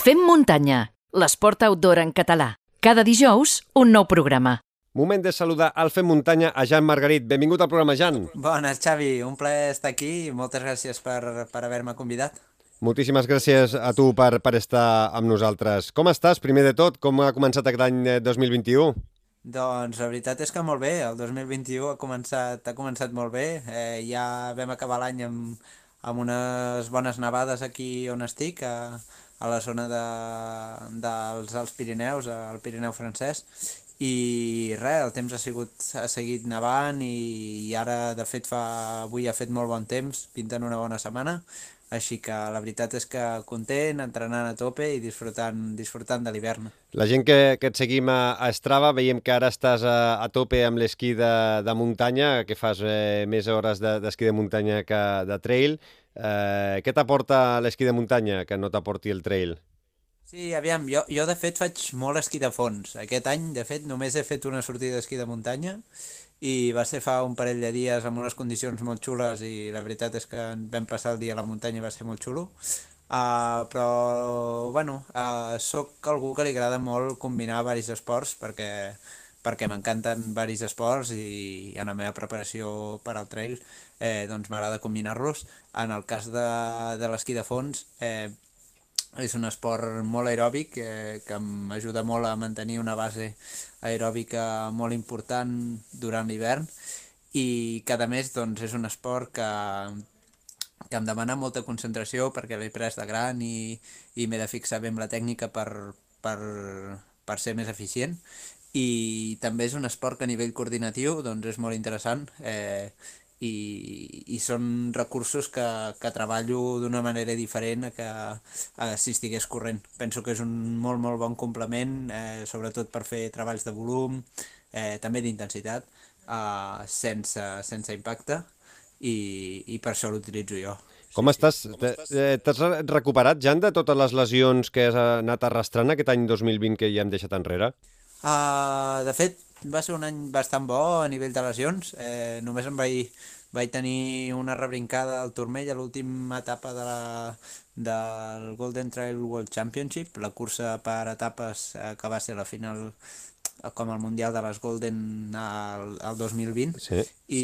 Fem muntanya, l'esport outdoor en català. Cada dijous, un nou programa. Moment de saludar al Fem Muntanya a Jan Margarit. Benvingut al programa, Jan. Bones, Xavi. Un plaer estar aquí i moltes gràcies per, per haver-me convidat. Moltíssimes gràcies a tu per, per estar amb nosaltres. Com estàs, primer de tot? Com ha començat aquest any 2021? Doncs la veritat és que molt bé, el 2021 ha començat, ha començat molt bé, eh, ja vam acabar l'any amb, amb unes bones nevades aquí on estic, a, a la zona de, dels Alts Pirineus, al Pirineu francès, i res, el temps ha, sigut, ha seguit nevant i, i ara de fet fa, avui ha fet molt bon temps, pinten una bona setmana, així que la veritat és que content, entrenant a tope i disfrutant, disfrutant de l'hivern. La gent que, que et seguim a, a Strava veiem que ara estàs a, a tope amb l'esquí de, de muntanya, que fas eh, més hores d'esquí de, de muntanya que de trail. Eh, què t'aporta l'esquí de muntanya que no t'aporti el trail? Sí, aviam, jo, jo de fet faig molt esquí de fons. Aquest any, de fet, només he fet una sortida d'esquí de muntanya i va ser fa un parell de dies amb unes condicions molt xules i la veritat és que vam passar el dia a la muntanya i va ser molt xulo. Uh, però, bueno, uh, sóc algú que li agrada molt combinar varis esports perquè perquè m'encanten varis esports i en la meva preparació per al trail eh, doncs m'agrada combinar-los. En el cas de, de l'esquí de fons, eh, és un esport molt aeròbic eh, que m'ajuda molt a mantenir una base aeròbica molt important durant l'hivern. I cada mes doncs, és un esport que, que em demana molta concentració perquè l'he pres de gran i, i m'he de fixar bé amb la tècnica per, per, per ser més eficient. I també és un esport que a nivell coordinatiu doncs, és molt interessant. Eh, i, i són recursos que, que treballo d'una manera diferent a que a, si estigués corrent. Penso que és un molt, molt bon complement, eh, sobretot per fer treballs de volum, eh, també d'intensitat, eh, sense, sense impacte, i, i per això l'utilitzo jo. Com sí, estàs? Sí. T'has recuperat, Jan, de totes les lesions que has anat arrastrant aquest any 2020 que ja hem deixat enrere? Uh, de fet, va ser un any bastant bo a nivell de lesions. Eh, només em vaig, vaig tenir una rebrincada al turmell a l'última etapa de la, del Golden Trail World Championship, la cursa per etapes eh, que va ser la final com el Mundial de les Golden al, al 2020. Sí. I,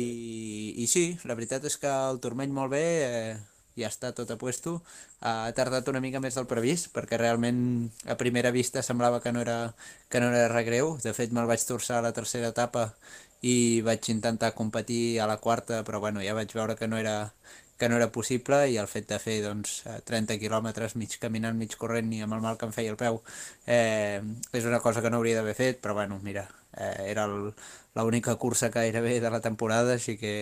I sí, la veritat és que el turmell molt bé, eh, ja està tot a puesto. Ha tardat una mica més del previst, perquè realment a primera vista semblava que no era, que no era res greu. De fet, me'l vaig torçar a la tercera etapa i vaig intentar competir a la quarta, però bueno, ja vaig veure que no era, que no era possible i el fet de fer doncs, 30 quilòmetres mig caminant, mig corrent i amb el mal que em feia el peu eh, és una cosa que no hauria d'haver fet, però bueno, mira, eh, era l'única cursa que gairebé de la temporada, així que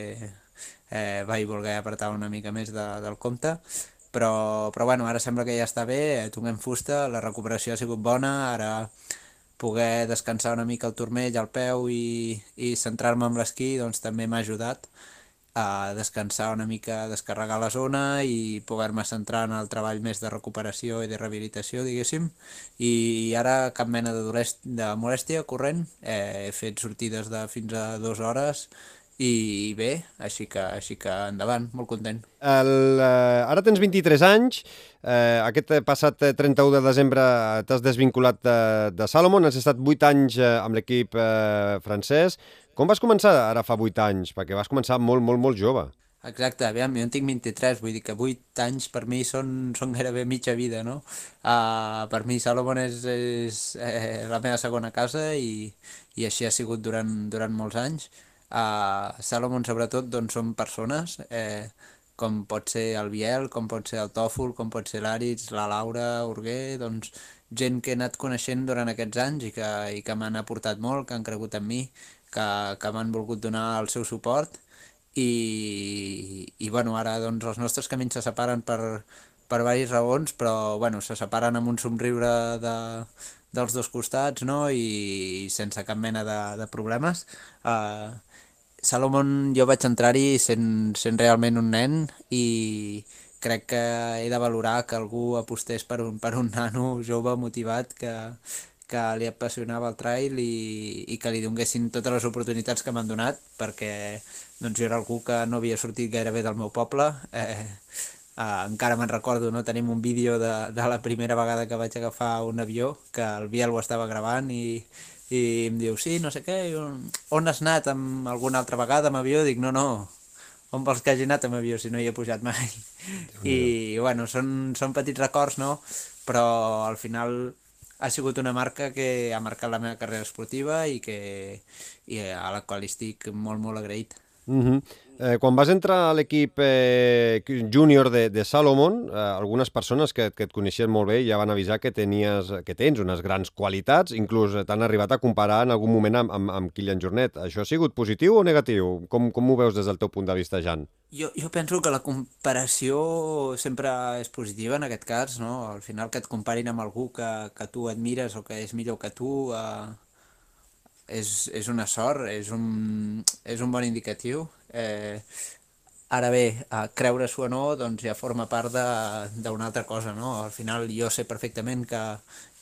eh, vaig voler apretar una mica més de, del compte, però, però bueno, ara sembla que ja està bé, eh, toquem fusta, la recuperació ha sigut bona, ara poder descansar una mica el turmell al peu i, i centrar-me en l'esquí doncs també m'ha ajudat a descansar una mica, a descarregar la zona i poder-me centrar en el treball més de recuperació i de rehabilitació, diguéssim. I ara cap mena de, de molèstia corrent, eh, he fet sortides de fins a dues hores i bé, així que, així que endavant, molt content. El, uh, ara tens 23 anys, uh, aquest passat 31 de desembre t'has desvinculat de, de Salomon, has estat 8 anys uh, amb l'equip uh, francès. Com vas començar ara fa 8 anys? Perquè vas començar molt, molt, molt jove. Exacte, aviam, jo en tinc 23, vull dir que 8 anys per mi són, són gairebé mitja vida, no? Uh, per mi Salomon és, és eh, la meva segona casa i, i així ha sigut durant, durant molts anys. A Salomon, sobretot, doncs, són persones, eh, com pot ser el Biel, com pot ser el Tòfol, com pot ser l'Àrids, la Laura Urguer, doncs gent que he anat coneixent durant aquests anys i que, i que m'han aportat molt, que han cregut en mi, que, que m'han volgut donar el seu suport i, i bueno, ara doncs, els nostres camins se separen per, per diverses raons, però bueno, se separen amb un somriure de, dels dos costats no? I, i sense cap mena de, de problemes. Uh, Salomon jo vaig entrar-hi sent, sent realment un nen i crec que he de valorar que algú apostés per un, per un nano jove motivat que, que li apassionava el trail i, i que li donguessin totes les oportunitats que m'han donat perquè doncs, jo era algú que no havia sortit gairebé del meu poble eh, Uh, encara me'n recordo, no? tenim un vídeo de, de la primera vegada que vaig agafar un avió, que el Biel ho estava gravant i, i em diu, sí, no sé què, on, on has anat amb alguna altra vegada amb avió? Dic, no, no, on vols que hagi anat amb avió si no hi he pujat mai? I, bueno, són, són petits records, no? Però al final ha sigut una marca que ha marcat la meva carrera esportiva i, que, i a la qual estic molt, molt agraït. Uh -huh. Eh, quan vas entrar a l'equip eh, júnior de, de Salomon, eh, algunes persones que, que et coneixien molt bé ja van avisar que tenies que tens unes grans qualitats, inclús t'han arribat a comparar en algun moment amb, amb, amb Kilian Jornet. Això ha sigut positiu o negatiu? Com, com ho veus des del teu punt de vista, Jan? Jo, jo penso que la comparació sempre és positiva en aquest cas, no? Al final que et comparin amb algú que, que tu admires o que és millor que tu... Eh és, és una sort, és un, és un bon indicatiu. Eh, ara bé, a creure-s'ho o no, doncs ja forma part d'una altra cosa, no? Al final jo sé perfectament que,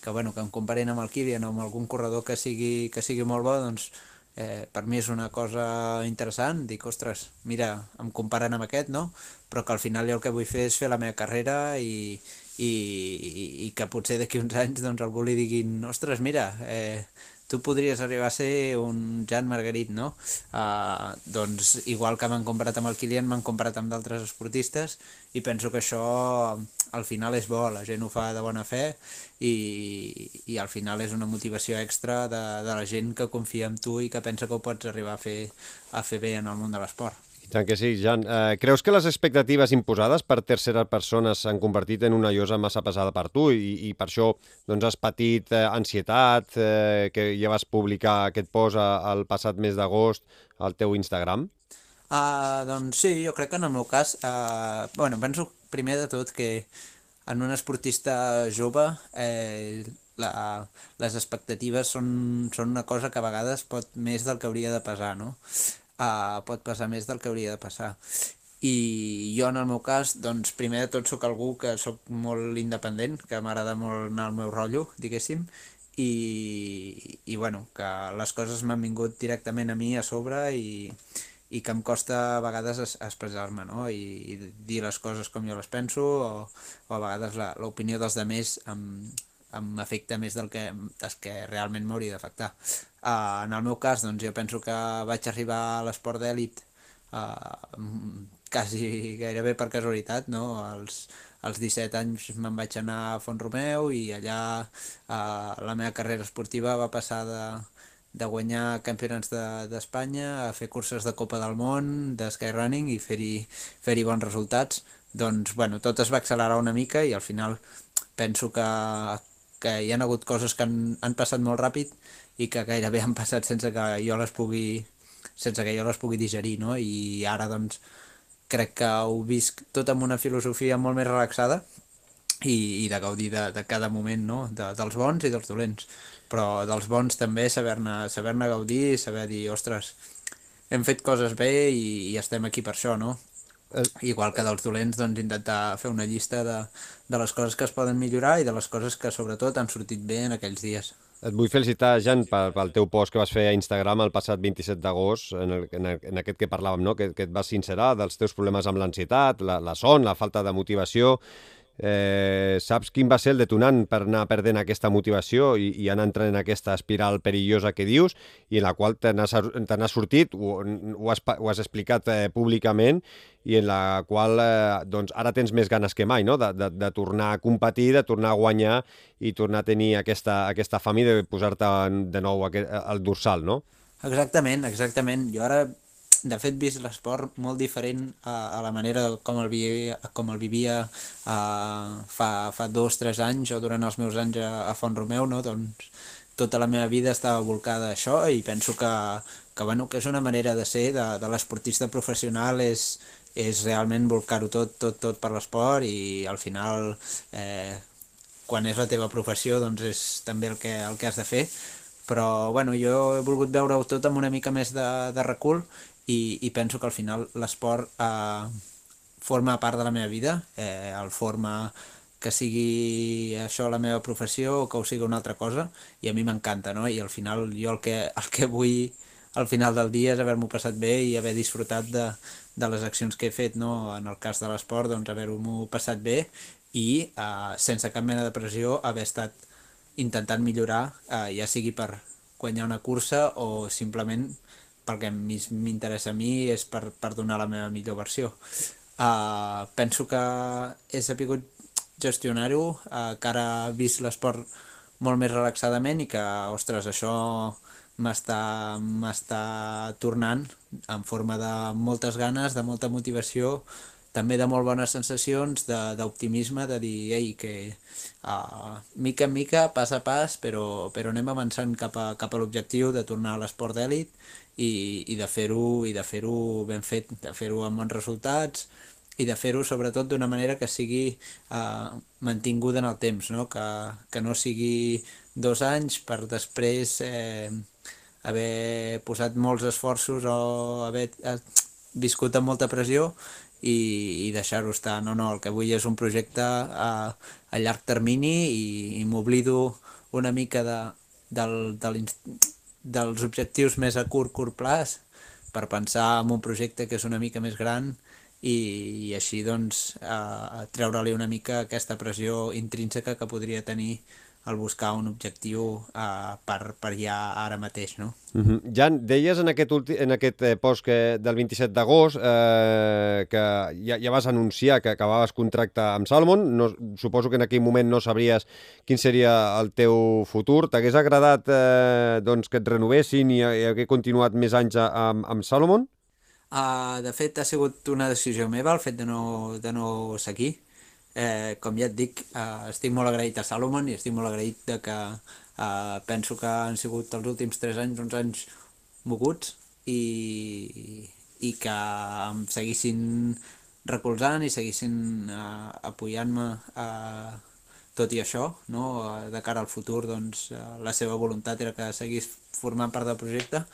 que, bueno, que em comparen amb el Kilian o amb algun corredor que sigui, que sigui molt bo, doncs eh, per mi és una cosa interessant, dic, ostres, mira, em comparen amb aquest, no? Però que al final jo el que vull fer és fer la meva carrera i, i, i, i que potser d'aquí uns anys doncs algú li diguin, ostres, mira, eh, tu podries arribar a ser un Jan Margarit, no? Uh, doncs igual que m'han comparat amb el Kilian, m'han comparat amb d'altres esportistes i penso que això al final és bo, la gent ho fa de bona fe i, i al final és una motivació extra de, de la gent que confia en tu i que pensa que ho pots arribar a fer, a fer bé en el món de l'esport. Tant que sí, Jan. Eh, creus que les expectatives imposades per terceres persones s'han convertit en una llosa massa pesada per tu i, i per això doncs, has patit eh, ansietat, eh, que ja vas publicar aquest post al passat mes d'agost al teu Instagram? Uh, doncs sí, jo crec que en el meu cas... Uh, bueno, penso primer de tot que en un esportista jove eh, la, les expectatives són, són una cosa que a vegades pot més del que hauria de pesar, no? Uh, pot passar més del que hauria de passar. I jo, en el meu cas, doncs, primer de tot sóc algú que sóc molt independent, que m'agrada molt anar al meu rotllo, diguéssim, i, i bueno, que les coses m'han vingut directament a mi a sobre i, i que em costa a vegades expressar-me, no? I, I dir les coses com jo les penso, o, o a vegades l'opinió dels demés em, em afecta més del que, des que realment m'hauria d'afectar. Uh, en el meu cas, doncs, jo penso que vaig arribar a l'esport d'èlit uh, quasi gairebé per casualitat, no? Als, als 17 anys me'n vaig anar a Font Romeu i allà uh, la meva carrera esportiva va passar de, de guanyar campionats d'Espanya de, a fer curses de Copa del Món, de Skyrunning i fer-hi fer, bons resultats. Doncs, bueno, tot es va accelerar una mica i al final penso que, que hi han hagut coses que han, han passat molt ràpid i que gairebé han passat sense que jo les pugui sense que jo les pugui digerir, no? I ara, doncs, crec que ho visc tot amb una filosofia molt més relaxada i, i de gaudir de, de cada moment, no? De, dels bons i dels dolents. Però dels bons també saber-ne saber, -ne, gaudir, saber dir, ostres, hem fet coses bé i, i estem aquí per això, no? Eh, Igual que dels dolents, doncs, intentar fer una llista de, de les coses que es poden millorar i de les coses que, sobretot, han sortit bé en aquells dies. Et vull felicitar, Jan, pel, pel teu post que vas fer a Instagram el passat 27 d'agost, en, en, el, en aquest que parlàvem, no? que, que et vas sincerar dels teus problemes amb l'ansietat, la, la son, la falta de motivació, Eh, saps quin va ser el detonant per anar perdent aquesta motivació i, i anar entrant en aquesta espiral perillosa que dius i en la qual te n'has sortit, ho, ho, has, ho has explicat eh, públicament i en la qual eh, doncs ara tens més ganes que mai no? de, de, de tornar a competir, de tornar a guanyar i tornar a tenir aquesta, aquesta fam i de posar-te de nou al dorsal, no? Exactament, exactament. Jo ara de fet vist l'esport molt diferent a, a la manera com el vivia, com el vivia uh, fa, fa dos, tres anys o durant els meus anys a, a Font Romeu, no? doncs tota la meva vida estava volcada a això i penso que, que, bueno, que és una manera de ser de, de l'esportista professional és, és realment volcar-ho tot, tot, tot per l'esport i al final eh, quan és la teva professió doncs és també el que, el que has de fer però bueno, jo he volgut veure-ho tot amb una mica més de, de recul i, i penso que al final l'esport eh, forma part de la meva vida, eh, el forma que sigui això la meva professió o que ho sigui una altra cosa i a mi m'encanta, no? I al final jo el que, el que vull al final del dia és haver-m'ho passat bé i haver disfrutat de, de les accions que he fet, no? en el cas de l'esport, doncs haver-m'ho passat bé i eh, sense cap mena de pressió haver estat intentant millorar, eh, ja sigui per guanyar una cursa o simplement pel que m'interessa a mi és per, per donar la meva millor versió. Uh, penso que he sabut gestionar-ho, uh, que ara he vist l'esport molt més relaxadament i que, ostres, això m'està tornant en forma de moltes ganes, de molta motivació, també de molt bones sensacions, d'optimisme, de, de dir, ei, que uh, mica en mica, pas a pas, però, però anem avançant cap a, cap a l'objectiu de tornar a l'esport d'èlit i, i de fer-ho i de fer-ho ben fet, de fer-ho amb bons resultats i de fer-ho sobretot d'una manera que sigui eh, mantinguda en el temps, no? Que, que no sigui dos anys per després eh, haver posat molts esforços o haver eh, viscut amb molta pressió i, i deixar-ho estar. No, no, el que vull és un projecte a, a llarg termini i, i m'oblido una mica de, del, de dels objectius més a curt, curt plaç per pensar en un projecte que és una mica més gran i, i així doncs a, treure-li una mica aquesta pressió intrínseca que podria tenir el buscar un objectiu uh, per, per ja ara mateix, no? Uh -huh. Jan, deies en aquest, ulti, en aquest eh, post que, del 27 d'agost eh, que ja, ja vas anunciar que acabaves contracte amb Salmon. No, suposo que en aquell moment no sabries quin seria el teu futur. T'hagués agradat eh, doncs, que et renovessin i, i haver continuat més anys amb, amb Salomon? Uh, de fet, ha sigut una decisió meva el fet de no, de no seguir eh, com ja et dic, eh, estic molt agraït a Salomon i estic molt agraït de que eh, penso que han sigut els últims 3 anys uns anys moguts i, i que em seguissin recolzant i seguissin eh, apoyant-me eh, tot i això, no? de cara al futur doncs, eh, la seva voluntat era que seguís formant part del projecte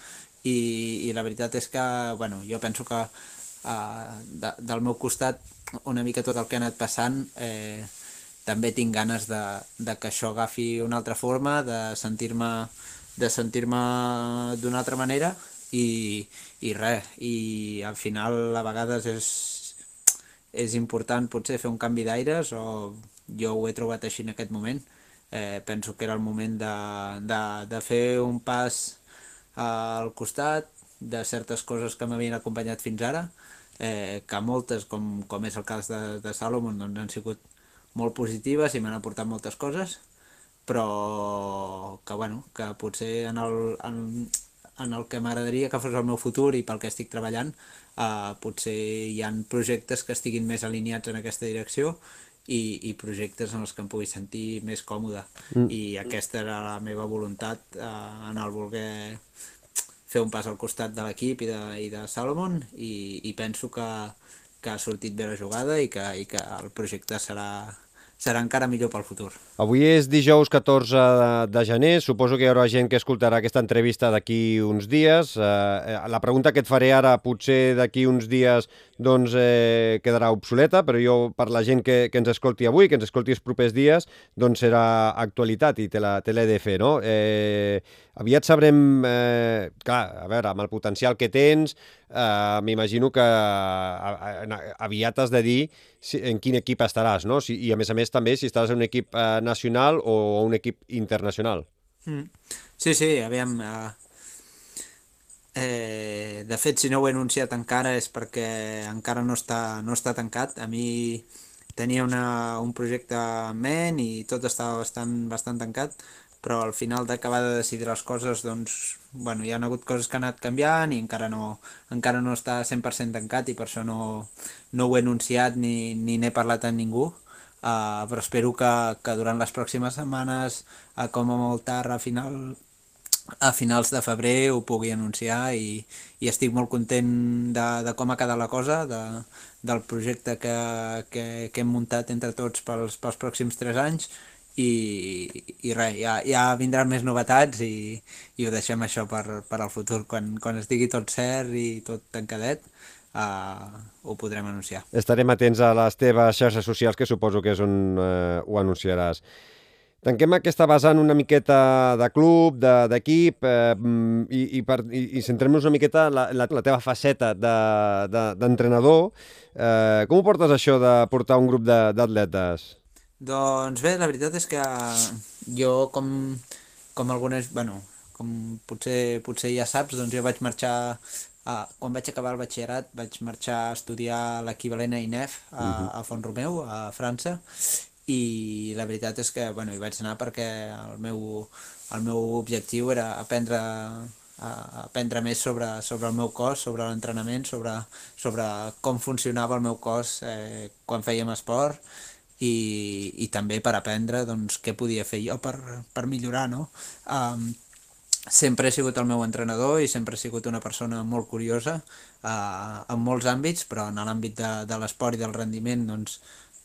i, i la veritat és que bueno, jo penso que eh, de, del meu costat una mica tot el que ha anat passant, eh, també tinc ganes de, de que això agafi una altra forma, de sentir-me de sentir-me d'una altra manera i, i res, i al final a vegades és, és important potser fer un canvi d'aires o jo ho he trobat així en aquest moment. Eh, penso que era el moment de, de, de fer un pas al costat de certes coses que m'havien acompanyat fins ara eh, que moltes, com, com és el cas de, de Salomon, doncs han sigut molt positives i m'han aportat moltes coses, però que, bueno, que potser en el, en, en el que m'agradaria que fos el meu futur i pel que estic treballant, eh, potser hi han projectes que estiguin més alineats en aquesta direcció i, i projectes en els que em pugui sentir més còmode. Mm. I aquesta era la meva voluntat eh, en el voler fer un pas al costat de l'equip i, de, i de Salomon i, i penso que, que ha sortit bé la jugada i que, i que el projecte serà, serà encara millor pel futur. Avui és dijous 14 de, gener, suposo que hi haurà gent que escoltarà aquesta entrevista d'aquí uns dies. Eh, eh, la pregunta que et faré ara potser d'aquí uns dies doncs, eh, quedarà obsoleta, però jo per la gent que, que ens escolti avui, que ens escolti els propers dies, doncs serà actualitat i te l'he de fer, no? Eh, aviat sabrem, eh, clar, a veure, amb el potencial que tens, eh, m'imagino que aviat has de dir si, en quin equip estaràs, no? Si, I a més a més també si estaràs en un equip eh, nacional o un equip internacional. Mm. Sí, sí, aviam... Uh, eh, de fet, si no ho he anunciat encara és perquè encara no està, no està tancat. A mi tenia una, un projecte en ment i tot estava bastant, bastant tancat, però al final d'acabar de decidir les coses, doncs, bueno, hi ha hagut coses que han anat canviant i encara no, encara no està 100% tancat i per això no, no ho he anunciat ni, ni n'he parlat amb ningú. Uh, però espero que, que durant les pròximes setmanes, uh, com a molt tard, a final, a finals de febrer ho pugui anunciar i, i estic molt content de, de com ha quedat la cosa, de, del projecte que, que, que hem muntat entre tots pels, pels pròxims tres anys i, i res, ja, ja vindran més novetats i, i ho deixem això per, per al futur. Quan, quan estigui tot cert i tot tancadet, uh, ho podrem anunciar. Estarem atents a les teves xarxes socials, que suposo que és on uh, ho anunciaràs. Tanquem aquesta vessant una miqueta de club, d'equip, de, eh, i, i, per, i, i centrem-nos una miqueta en la, la, la teva faceta d'entrenador. De, de, eh, com ho portes això de portar un grup d'atletes? Doncs bé, la veritat és que jo, com, com algunes... Bueno, com potser, potser ja saps, doncs jo vaig marxar Uh, quan vaig acabar el batxillerat vaig marxar a estudiar l'equivalent a INEF a, uh -huh. a Font-romeu, a França, i la veritat és que bueno, hi vaig anar perquè el meu, el meu objectiu era aprendre a aprendre més sobre, sobre el meu cos, sobre l'entrenament, sobre, sobre com funcionava el meu cos eh, quan fèiem esport i, i també per aprendre doncs, què podia fer jo per, per millorar. No? Um, sempre he sigut el meu entrenador i sempre he sigut una persona molt curiosa eh, en molts àmbits, però en l'àmbit de, de l'esport i del rendiment doncs,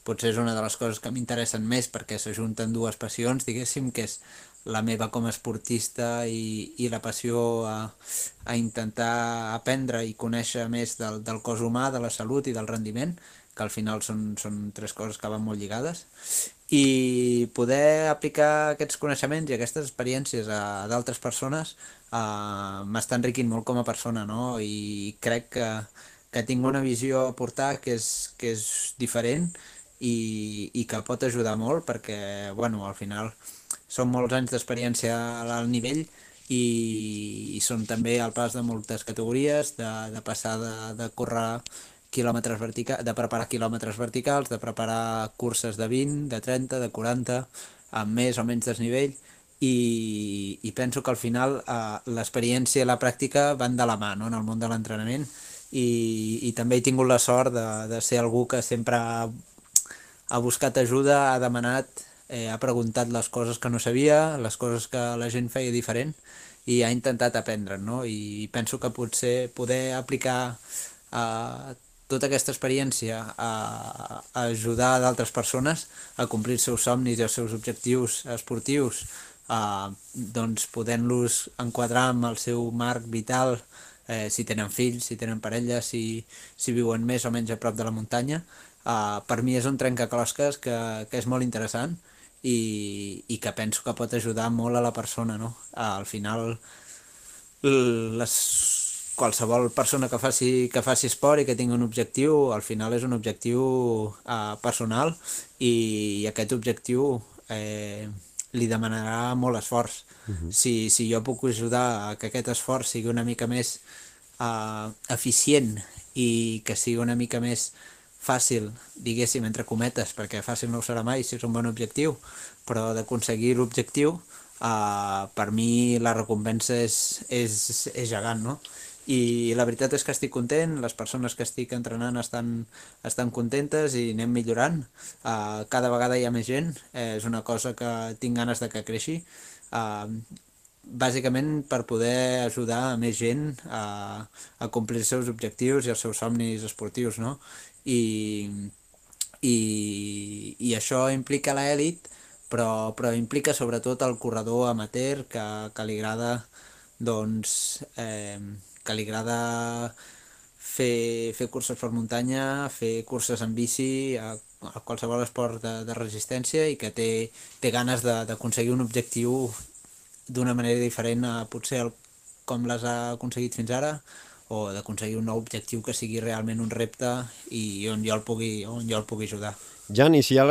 potser és una de les coses que m'interessen més perquè s'ajunten dues passions, diguéssim, que és la meva com a esportista i, i la passió a, a intentar aprendre i conèixer més del, del cos humà, de la salut i del rendiment, que al final són, són tres coses que van molt lligades i poder aplicar aquests coneixements i aquestes experiències a, a d'altres persones uh, m'està enriquint molt com a persona, no? I crec que, que tinc una visió a portar que és, que és diferent i, i que pot ajudar molt perquè, bueno, al final són molts anys d'experiència al nivell i, i són també al pas de moltes categories, de, de passar de, de córrer quilòmetres verticals, de preparar quilòmetres verticals, de preparar curses de 20, de 30, de 40, amb més o menys desnivell, i, i penso que al final eh, l'experiència i la pràctica van de la mà no? en el món de l'entrenament i, i també he tingut la sort de, de ser algú que sempre ha, buscat ajuda, ha demanat, eh, ha preguntat les coses que no sabia, les coses que la gent feia diferent i ha intentat aprendre, no? I penso que potser poder aplicar eh, tota aquesta experiència a, a ajudar d'altres persones a complir els seus somnis i els seus objectius esportius, a, doncs podent-los enquadrar amb el seu marc vital, eh, si tenen fills, si tenen parella, si, si viuen més o menys a prop de la muntanya, eh, per mi és un trencaclosques que, que és molt interessant i, i que penso que pot ajudar molt a la persona. No? Al final, les qualsevol persona que faci, que faci esport i que tingui un objectiu, al final és un objectiu eh, personal i, i aquest objectiu eh, li demanarà molt esforç. Uh mhm. -huh. si, si jo puc ajudar a que aquest esforç sigui una mica més eh, eficient i que sigui una mica més fàcil, diguéssim, entre cometes, perquè fàcil no ho serà mai si és un bon objectiu, però d'aconseguir l'objectiu, eh, per mi la recompensa és, és, és gegant, no? i la veritat és que estic content, les persones que estic entrenant estan, estan contentes i anem millorant. Uh, cada vegada hi ha més gent, eh, és una cosa que tinc ganes de que creixi. Uh, bàsicament per poder ajudar a més gent a, a complir els seus objectius i els seus somnis esportius, no? I, i, i això implica l'elit, però, però implica sobretot el corredor amateur que, que li agrada doncs, eh, que li agrada fer, fer curses per muntanya, fer curses en bici, a, a qualsevol esport de, de resistència i que té, té ganes d'aconseguir un objectiu d'una manera diferent a potser el, com les ha aconseguit fins ara o d'aconseguir un nou objectiu que sigui realment un repte i on jo el pugui, on jo el pugui ajudar. Jan, i si hi ha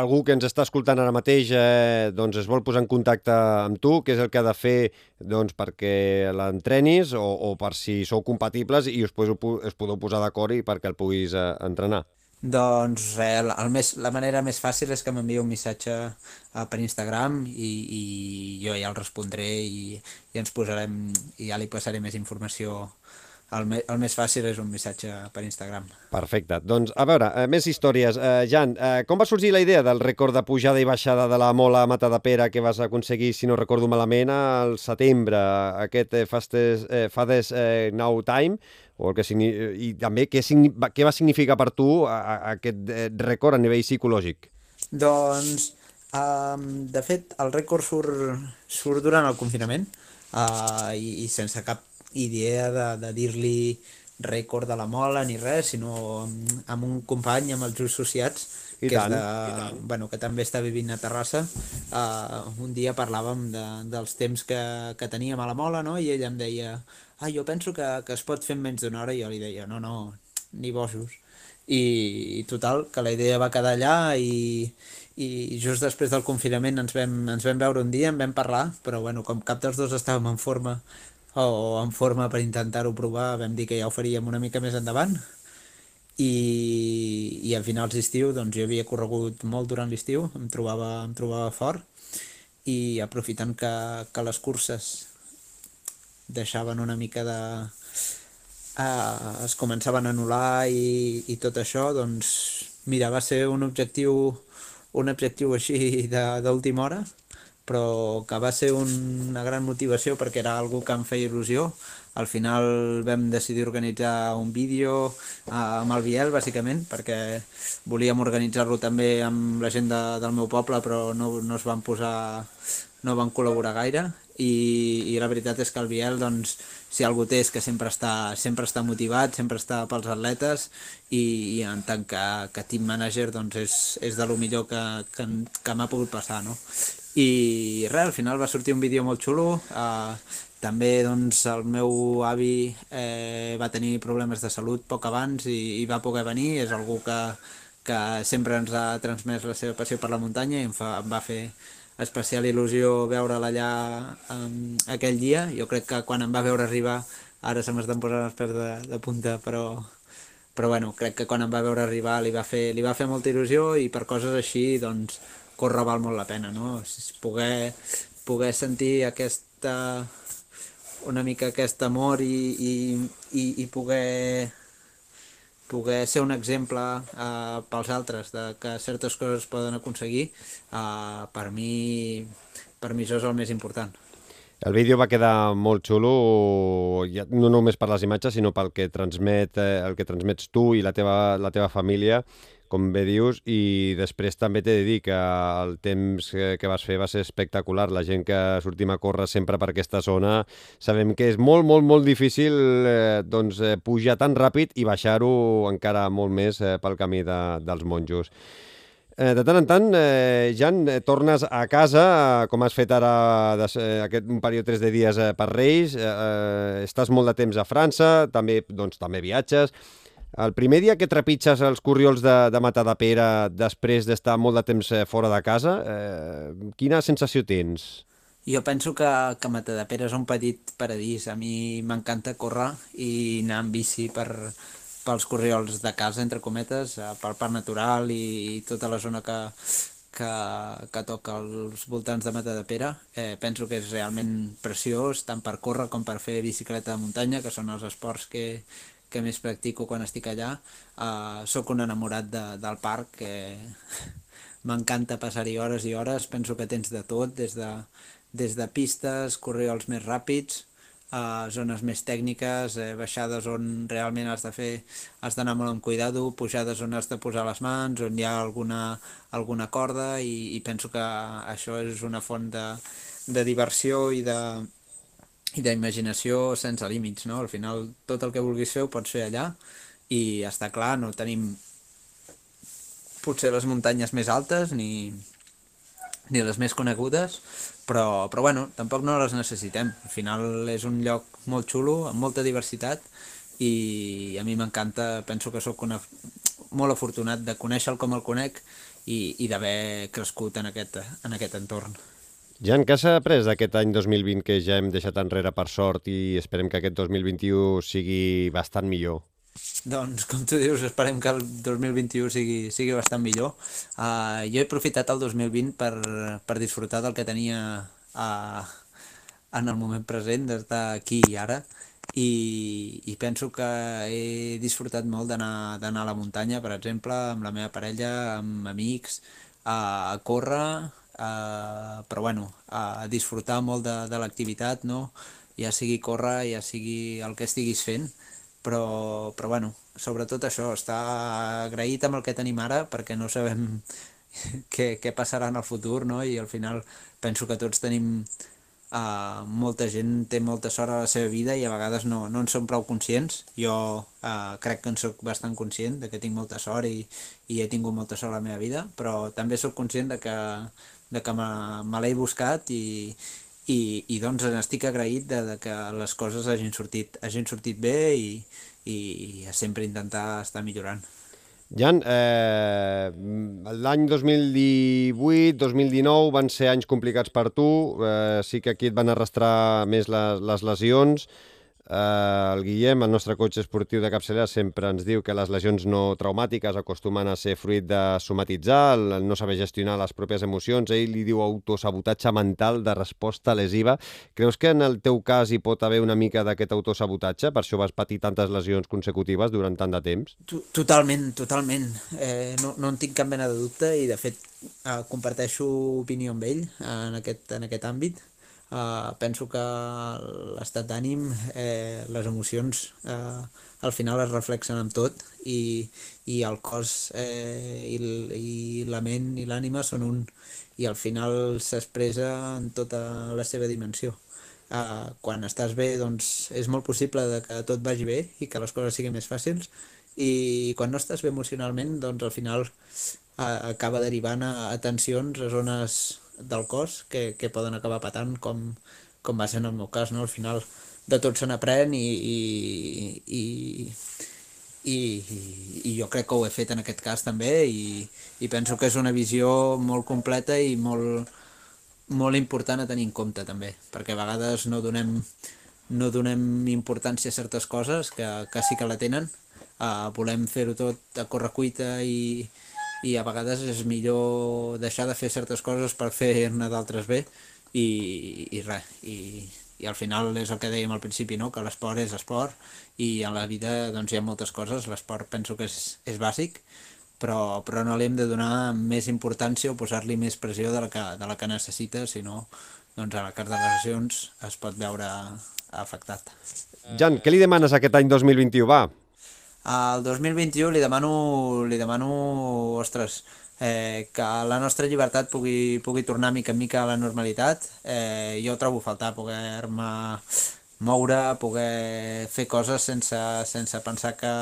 algú que ens està escoltant ara mateix eh, doncs es vol posar en contacte amb tu, què és el que ha de fer doncs, perquè l'entrenis o, o per si sou compatibles i us, podeu, us podeu posar d'acord i perquè el puguis eh, entrenar? Doncs res, el més, la manera més fàcil és que m'enviï un missatge uh, per Instagram i, i jo ja el respondré i, i ens posarem i ja li passaré més informació el, me, el més fàcil és un missatge per Instagram. Perfecte. Doncs, a veure, eh, més històries. Eh, Jan, eh, com va sorgir la idea del rècord de pujada i baixada de la mola a Pere que vas aconseguir, si no recordo malament, al setembre, aquest eh, Fastest, eh, Fastest eh, Now Time, o el que i també què, què va significar per tu a, a aquest eh, rècord a nivell psicològic? Doncs, um, de fet, el rècord surt, surt durant el confinament uh, i, i sense cap idea de, de dir-li rècord de la mola ni res, sinó amb, amb un company, amb els just associats, I que, tant, és de, bueno, que també està vivint a Terrassa, uh, un dia parlàvem de, dels temps que, que teníem a la mola, no? i ella em deia, ah, jo penso que, que es pot fer en menys d'una hora, i jo li deia, no, no, ni bojos. I, i total, que la idea va quedar allà i, i just després del confinament ens vam, ens vam veure un dia, en vam parlar, però bueno, com cap dels dos estàvem en forma o en forma per intentar-ho provar, vam dir que ja ho faríem una mica més endavant. I, i a finals d'estiu doncs jo havia corregut molt durant l'estiu, em, trobava, em trobava fort i aprofitant que, que les curses deixaven una mica de... Uh, es començaven a anul·lar i, i tot això, doncs mira, va ser un objectiu un objectiu així d'última hora però que va ser una gran motivació perquè era algo que em feia il·lusió. Al final vam decidir organitzar un vídeo eh, amb el Biel, bàsicament, perquè volíem organitzar-lo també amb la gent de, del meu poble, però no, no es van posar, no van col·laborar gaire i, i la veritat és que el Biel, doncs, si algú té és que sempre està, sempre està motivat, sempre està pels atletes i, i en tant que, que team manager doncs és, és de lo millor que, que, que m'ha pogut passar, no? I res, al final va sortir un vídeo molt xulo eh, també doncs, el meu avi eh, va tenir problemes de salut poc abans i, i va poder venir, és algú que, que sempre ens ha transmès la seva passió per la muntanya i em, fa, em va fer especial il·lusió veure'l allà um, aquell dia. Jo crec que quan em va veure arribar, ara se m'estan posant els pèls de, de punta, però, però bueno, crec que quan em va veure arribar li va fer, li va fer molta il·lusió i per coses així, doncs, córrer val molt la pena, no? Poder, poder sentir aquesta una mica aquest amor i, i, i, i poder poder ser un exemple uh, pels altres de que certes coses es poden aconseguir uh, per mi per mi això és el més important el vídeo va quedar molt xulo, no només per les imatges, sinó pel que transmet, eh, el que transmets tu i la teva, la teva família com bé dius, i després també t'he de dir que el temps que vas fer va ser espectacular. La gent que sortim a córrer sempre per aquesta zona sabem que és molt, molt, molt difícil eh, doncs, eh, pujar tan ràpid i baixar-ho encara molt més eh, pel camí de, dels monjos. Eh, de tant en tant, eh, Jan, eh, tornes a casa, eh, com has fet ara des, eh, aquest, un període de 3 de dies eh, per Reis, eh, estàs molt de temps a França, també, doncs, també viatges, el primer dia que trepitges els corriols de, de Matadepera després d'estar molt de temps eh, fora de casa, eh, quina sensació tens? Jo penso que, que Matadepera és un petit paradís. A mi m'encanta córrer i anar amb bici per, pels corriols de casa, entre cometes, eh, pel parc natural i, i tota la zona que, que, que toca als voltants de Matadepera. Eh, penso que és realment preciós, tant per córrer com per fer bicicleta de muntanya, que són els esports que, que més practico quan estic allà. Uh, soc un enamorat de, del parc, que m'encanta passar-hi hores i hores, penso que tens de tot, des de, des de pistes, corriols més ràpids, a zones més tècniques, eh, baixades on realment has de fer, has d'anar molt amb cuidado, pujades on has de posar les mans, on hi ha alguna, alguna corda i, i penso que això és una font de, de diversió i de, i d'imaginació sense límits, no? Al final tot el que vulguis fer ho pots fer allà i està clar, no tenim potser les muntanyes més altes ni, ni les més conegudes, però, però bueno, tampoc no les necessitem. Al final és un lloc molt xulo, amb molta diversitat i a mi m'encanta, penso que sóc una, molt afortunat de conèixer-lo com el conec i, i d'haver crescut en aquest, en aquest entorn. Jan, què s'ha après d'aquest any 2020 que ja hem deixat enrere per sort i esperem que aquest 2021 sigui bastant millor? Doncs, com tu dius, esperem que el 2021 sigui, sigui bastant millor. Uh, jo he aprofitat el 2020 per, per disfrutar del que tenia uh, en el moment present, d'estar aquí i ara, i, i penso que he disfrutat molt d'anar a la muntanya, per exemple, amb la meva parella, amb amics, a córrer, Uh, però bueno, a disfrutar molt de, de l'activitat, no? ja sigui córrer, ja sigui el que estiguis fent, però, però bueno, sobretot això, estar agraït amb el que tenim ara perquè no sabem què, què passarà en el futur no? i al final penso que tots tenim Uh, molta gent té molta sort a la seva vida i a vegades no, no en són prou conscients. Jo uh, crec que en sóc bastant conscient de que tinc molta sort i, i he tingut molta sort a la meva vida, però també sóc conscient de que, de que me, me l'he buscat i, i, i doncs estic agraït de, de que les coses hagin sortit, hagin sortit bé i, i, sempre intentar estar millorant. Jan, eh, l'any 2018-2019 van ser anys complicats per tu, eh, sí que aquí et van arrastrar més les, les lesions, Eh, el Guillem, el nostre cotxe esportiu de capçalera, sempre ens diu que les lesions no traumàtiques acostumen a ser fruit de somatitzar, el no saber gestionar les pròpies emocions. Ell li diu autosabotatge mental de resposta lesiva. Creus que en el teu cas hi pot haver una mica d'aquest autosabotatge? Per això vas patir tantes lesions consecutives durant tant de temps? Totalment, totalment. Eh, no, no en tinc cap mena de dubte i, de fet, eh, comparteixo opinió amb ell en aquest, en aquest àmbit Uh, penso que l'estat d'ànim, eh, les emocions, eh, al final es reflexen amb tot i, i el cos eh, i, i la ment i l'ànima són un i al final s'expressa en tota la seva dimensió. Uh, quan estàs bé doncs és molt possible de que tot vagi bé i que les coses siguin més fàcils i quan no estàs bé emocionalment doncs al final uh, acaba derivant a, a tensions, a zones del cos que, que poden acabar patant com, com va ser en el meu cas, no? Al final de tot se n'aprèn i, i, i, i, i jo crec que ho he fet en aquest cas també i, i penso que és una visió molt completa i molt, molt important a tenir en compte també, perquè a vegades no donem, no donem importància a certes coses que, que sí que la tenen, uh, volem fer-ho tot a correcuita i, i a vegades és millor deixar de fer certes coses per fer-ne d'altres bé i, i res, i, i al final és el que dèiem al principi, no? que l'esport és esport i en la vida doncs, hi ha moltes coses, l'esport penso que és, és bàsic, però, però no li hem de donar més importància o posar-li més pressió de la que, de la que necessita, sinó doncs, a la cas de les lesions es pot veure afectat. Jan, què li demanes aquest any 2021? Va, al 2021 li demano, li demano ostres, eh, que la nostra llibertat pugui, pugui tornar mica en mica a la normalitat. Eh, jo trobo faltar poder-me moure, poder fer coses sense, sense pensar que,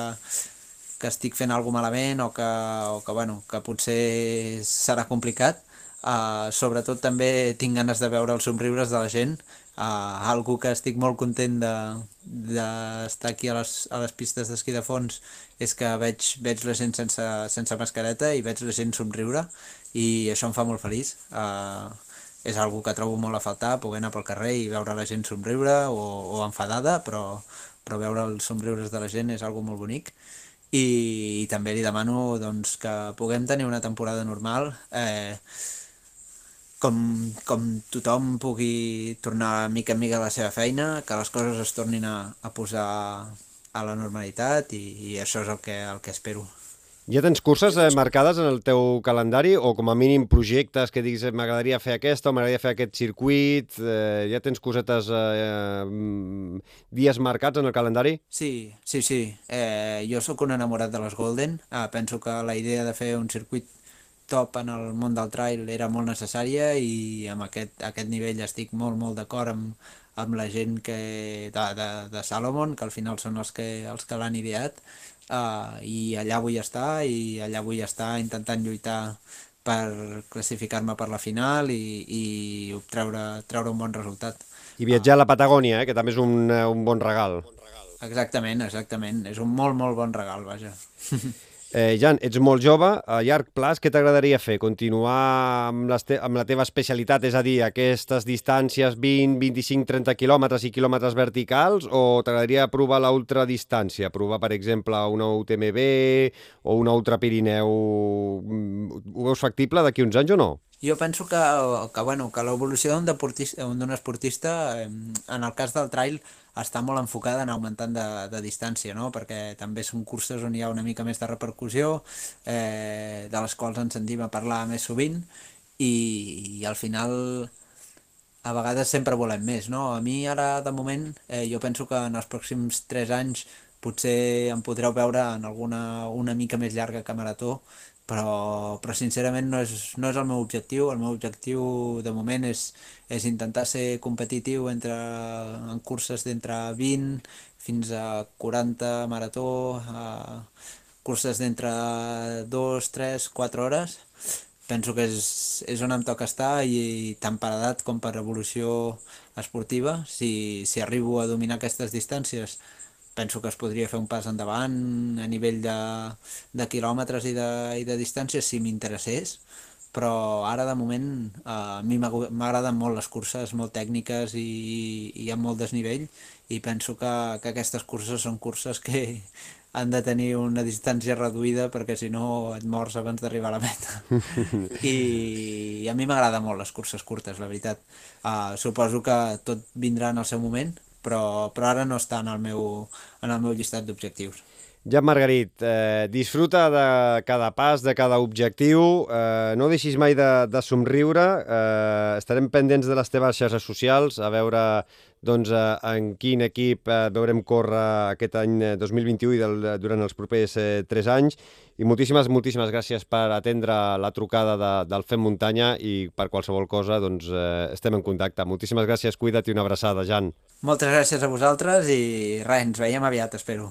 que estic fent alguna malament o que, o que, bueno, que potser serà complicat. Uh, sobretot també tinc ganes de veure els somriures de la gent, uh, algo que estic molt content d'estar de, de aquí a les, a les pistes d'esquí de fons és que veig, veig la gent sense, sense mascareta i veig la gent somriure i això em fa molt feliç. Uh, és algo que trobo molt a faltar, poder anar pel carrer i veure la gent somriure o, o enfadada, però, però veure els somriures de la gent és algo molt bonic. I, i també li demano doncs, que puguem tenir una temporada normal, eh, com, com tothom pugui tornar mica en mica a la seva feina, que les coses es tornin a, a posar a la normalitat i, i això és el que, el que espero. Ja tens curses eh, marcades en el teu calendari o com a mínim projectes que diguis eh, m'agradaria fer aquesta o m'agradaria fer aquest circuit? Eh, ja tens cosetes, eh, dies marcats en el calendari? Sí, sí, sí. Eh, jo sóc un enamorat de les Golden. Eh, penso que la idea de fer un circuit top en el món del trail era molt necessària i amb aquest, aquest nivell estic molt, molt d'acord amb, amb la gent que, de, de, de Salomon, que al final són els que, els que l'han ideat, uh, i allà vull estar, i allà vull estar intentant lluitar per classificar-me per la final i, i treure, treure un bon resultat. I viatjar a la Patagònia, eh, que també és un, un bon regal. Exactament, exactament. És un molt, molt bon regal, vaja. Eh, Jan, ets molt jove, a llarg plaç, què t'agradaria fer? Continuar amb, les te amb la teva especialitat, és a dir, aquestes distàncies 20, 25, 30 quilòmetres i quilòmetres verticals, o t'agradaria provar l'ultradistància? Provar, per exemple, una UTMB o una Ultra Pirineu? Mm, ho veus factible d'aquí uns anys o no? Jo penso que, que, bueno, que l'evolució d'un esportista, en el cas del trail, està molt enfocada en augmentant de, de distància, no? perquè també són curses on hi ha una mica més de repercussió, eh, de les quals ens sentim a parlar més sovint, i, i al final a vegades sempre volem més. No? A mi ara, de moment, eh, jo penso que en els pròxims 3 anys potser em podreu veure en alguna una mica més llarga que marató però, però sincerament no és, no és el meu objectiu. El meu objectiu de moment és, és intentar ser competitiu entre, en curses d'entre 20 fins a 40 marató, a curses d'entre 2, 3, 4 hores. Penso que és, és on em toca estar i tant per edat com per evolució esportiva. Si, si arribo a dominar aquestes distàncies penso que es podria fer un pas endavant a nivell de, de quilòmetres i de, i de distàncies si m'interessés, però ara de moment a mi m'agraden molt les curses, molt tècniques i, i amb molt desnivell i penso que, que aquestes curses són curses que han de tenir una distància reduïda perquè si no et mors abans d'arribar a la meta. I, I a mi m'agrada molt les curses curtes, la veritat. Uh, suposo que tot vindrà en el seu moment, però, però ara no està en el meu, en el meu llistat d'objectius. Ja, Margarit, eh, disfruta de cada pas, de cada objectiu, eh, no deixis mai de, de somriure, eh, estarem pendents de les teves xarxes socials, a veure doncs, eh, en quin equip eh, veurem córrer aquest any 2021 i del, durant els propers eh, tres anys. I moltíssimes, moltíssimes gràcies per atendre la trucada de, del Fem Muntanya i per qualsevol cosa doncs, eh, estem en contacte. Moltíssimes gràcies, cuida't i una abraçada, Jan. Moltes gràcies a vosaltres i res, ens veiem aviat, espero.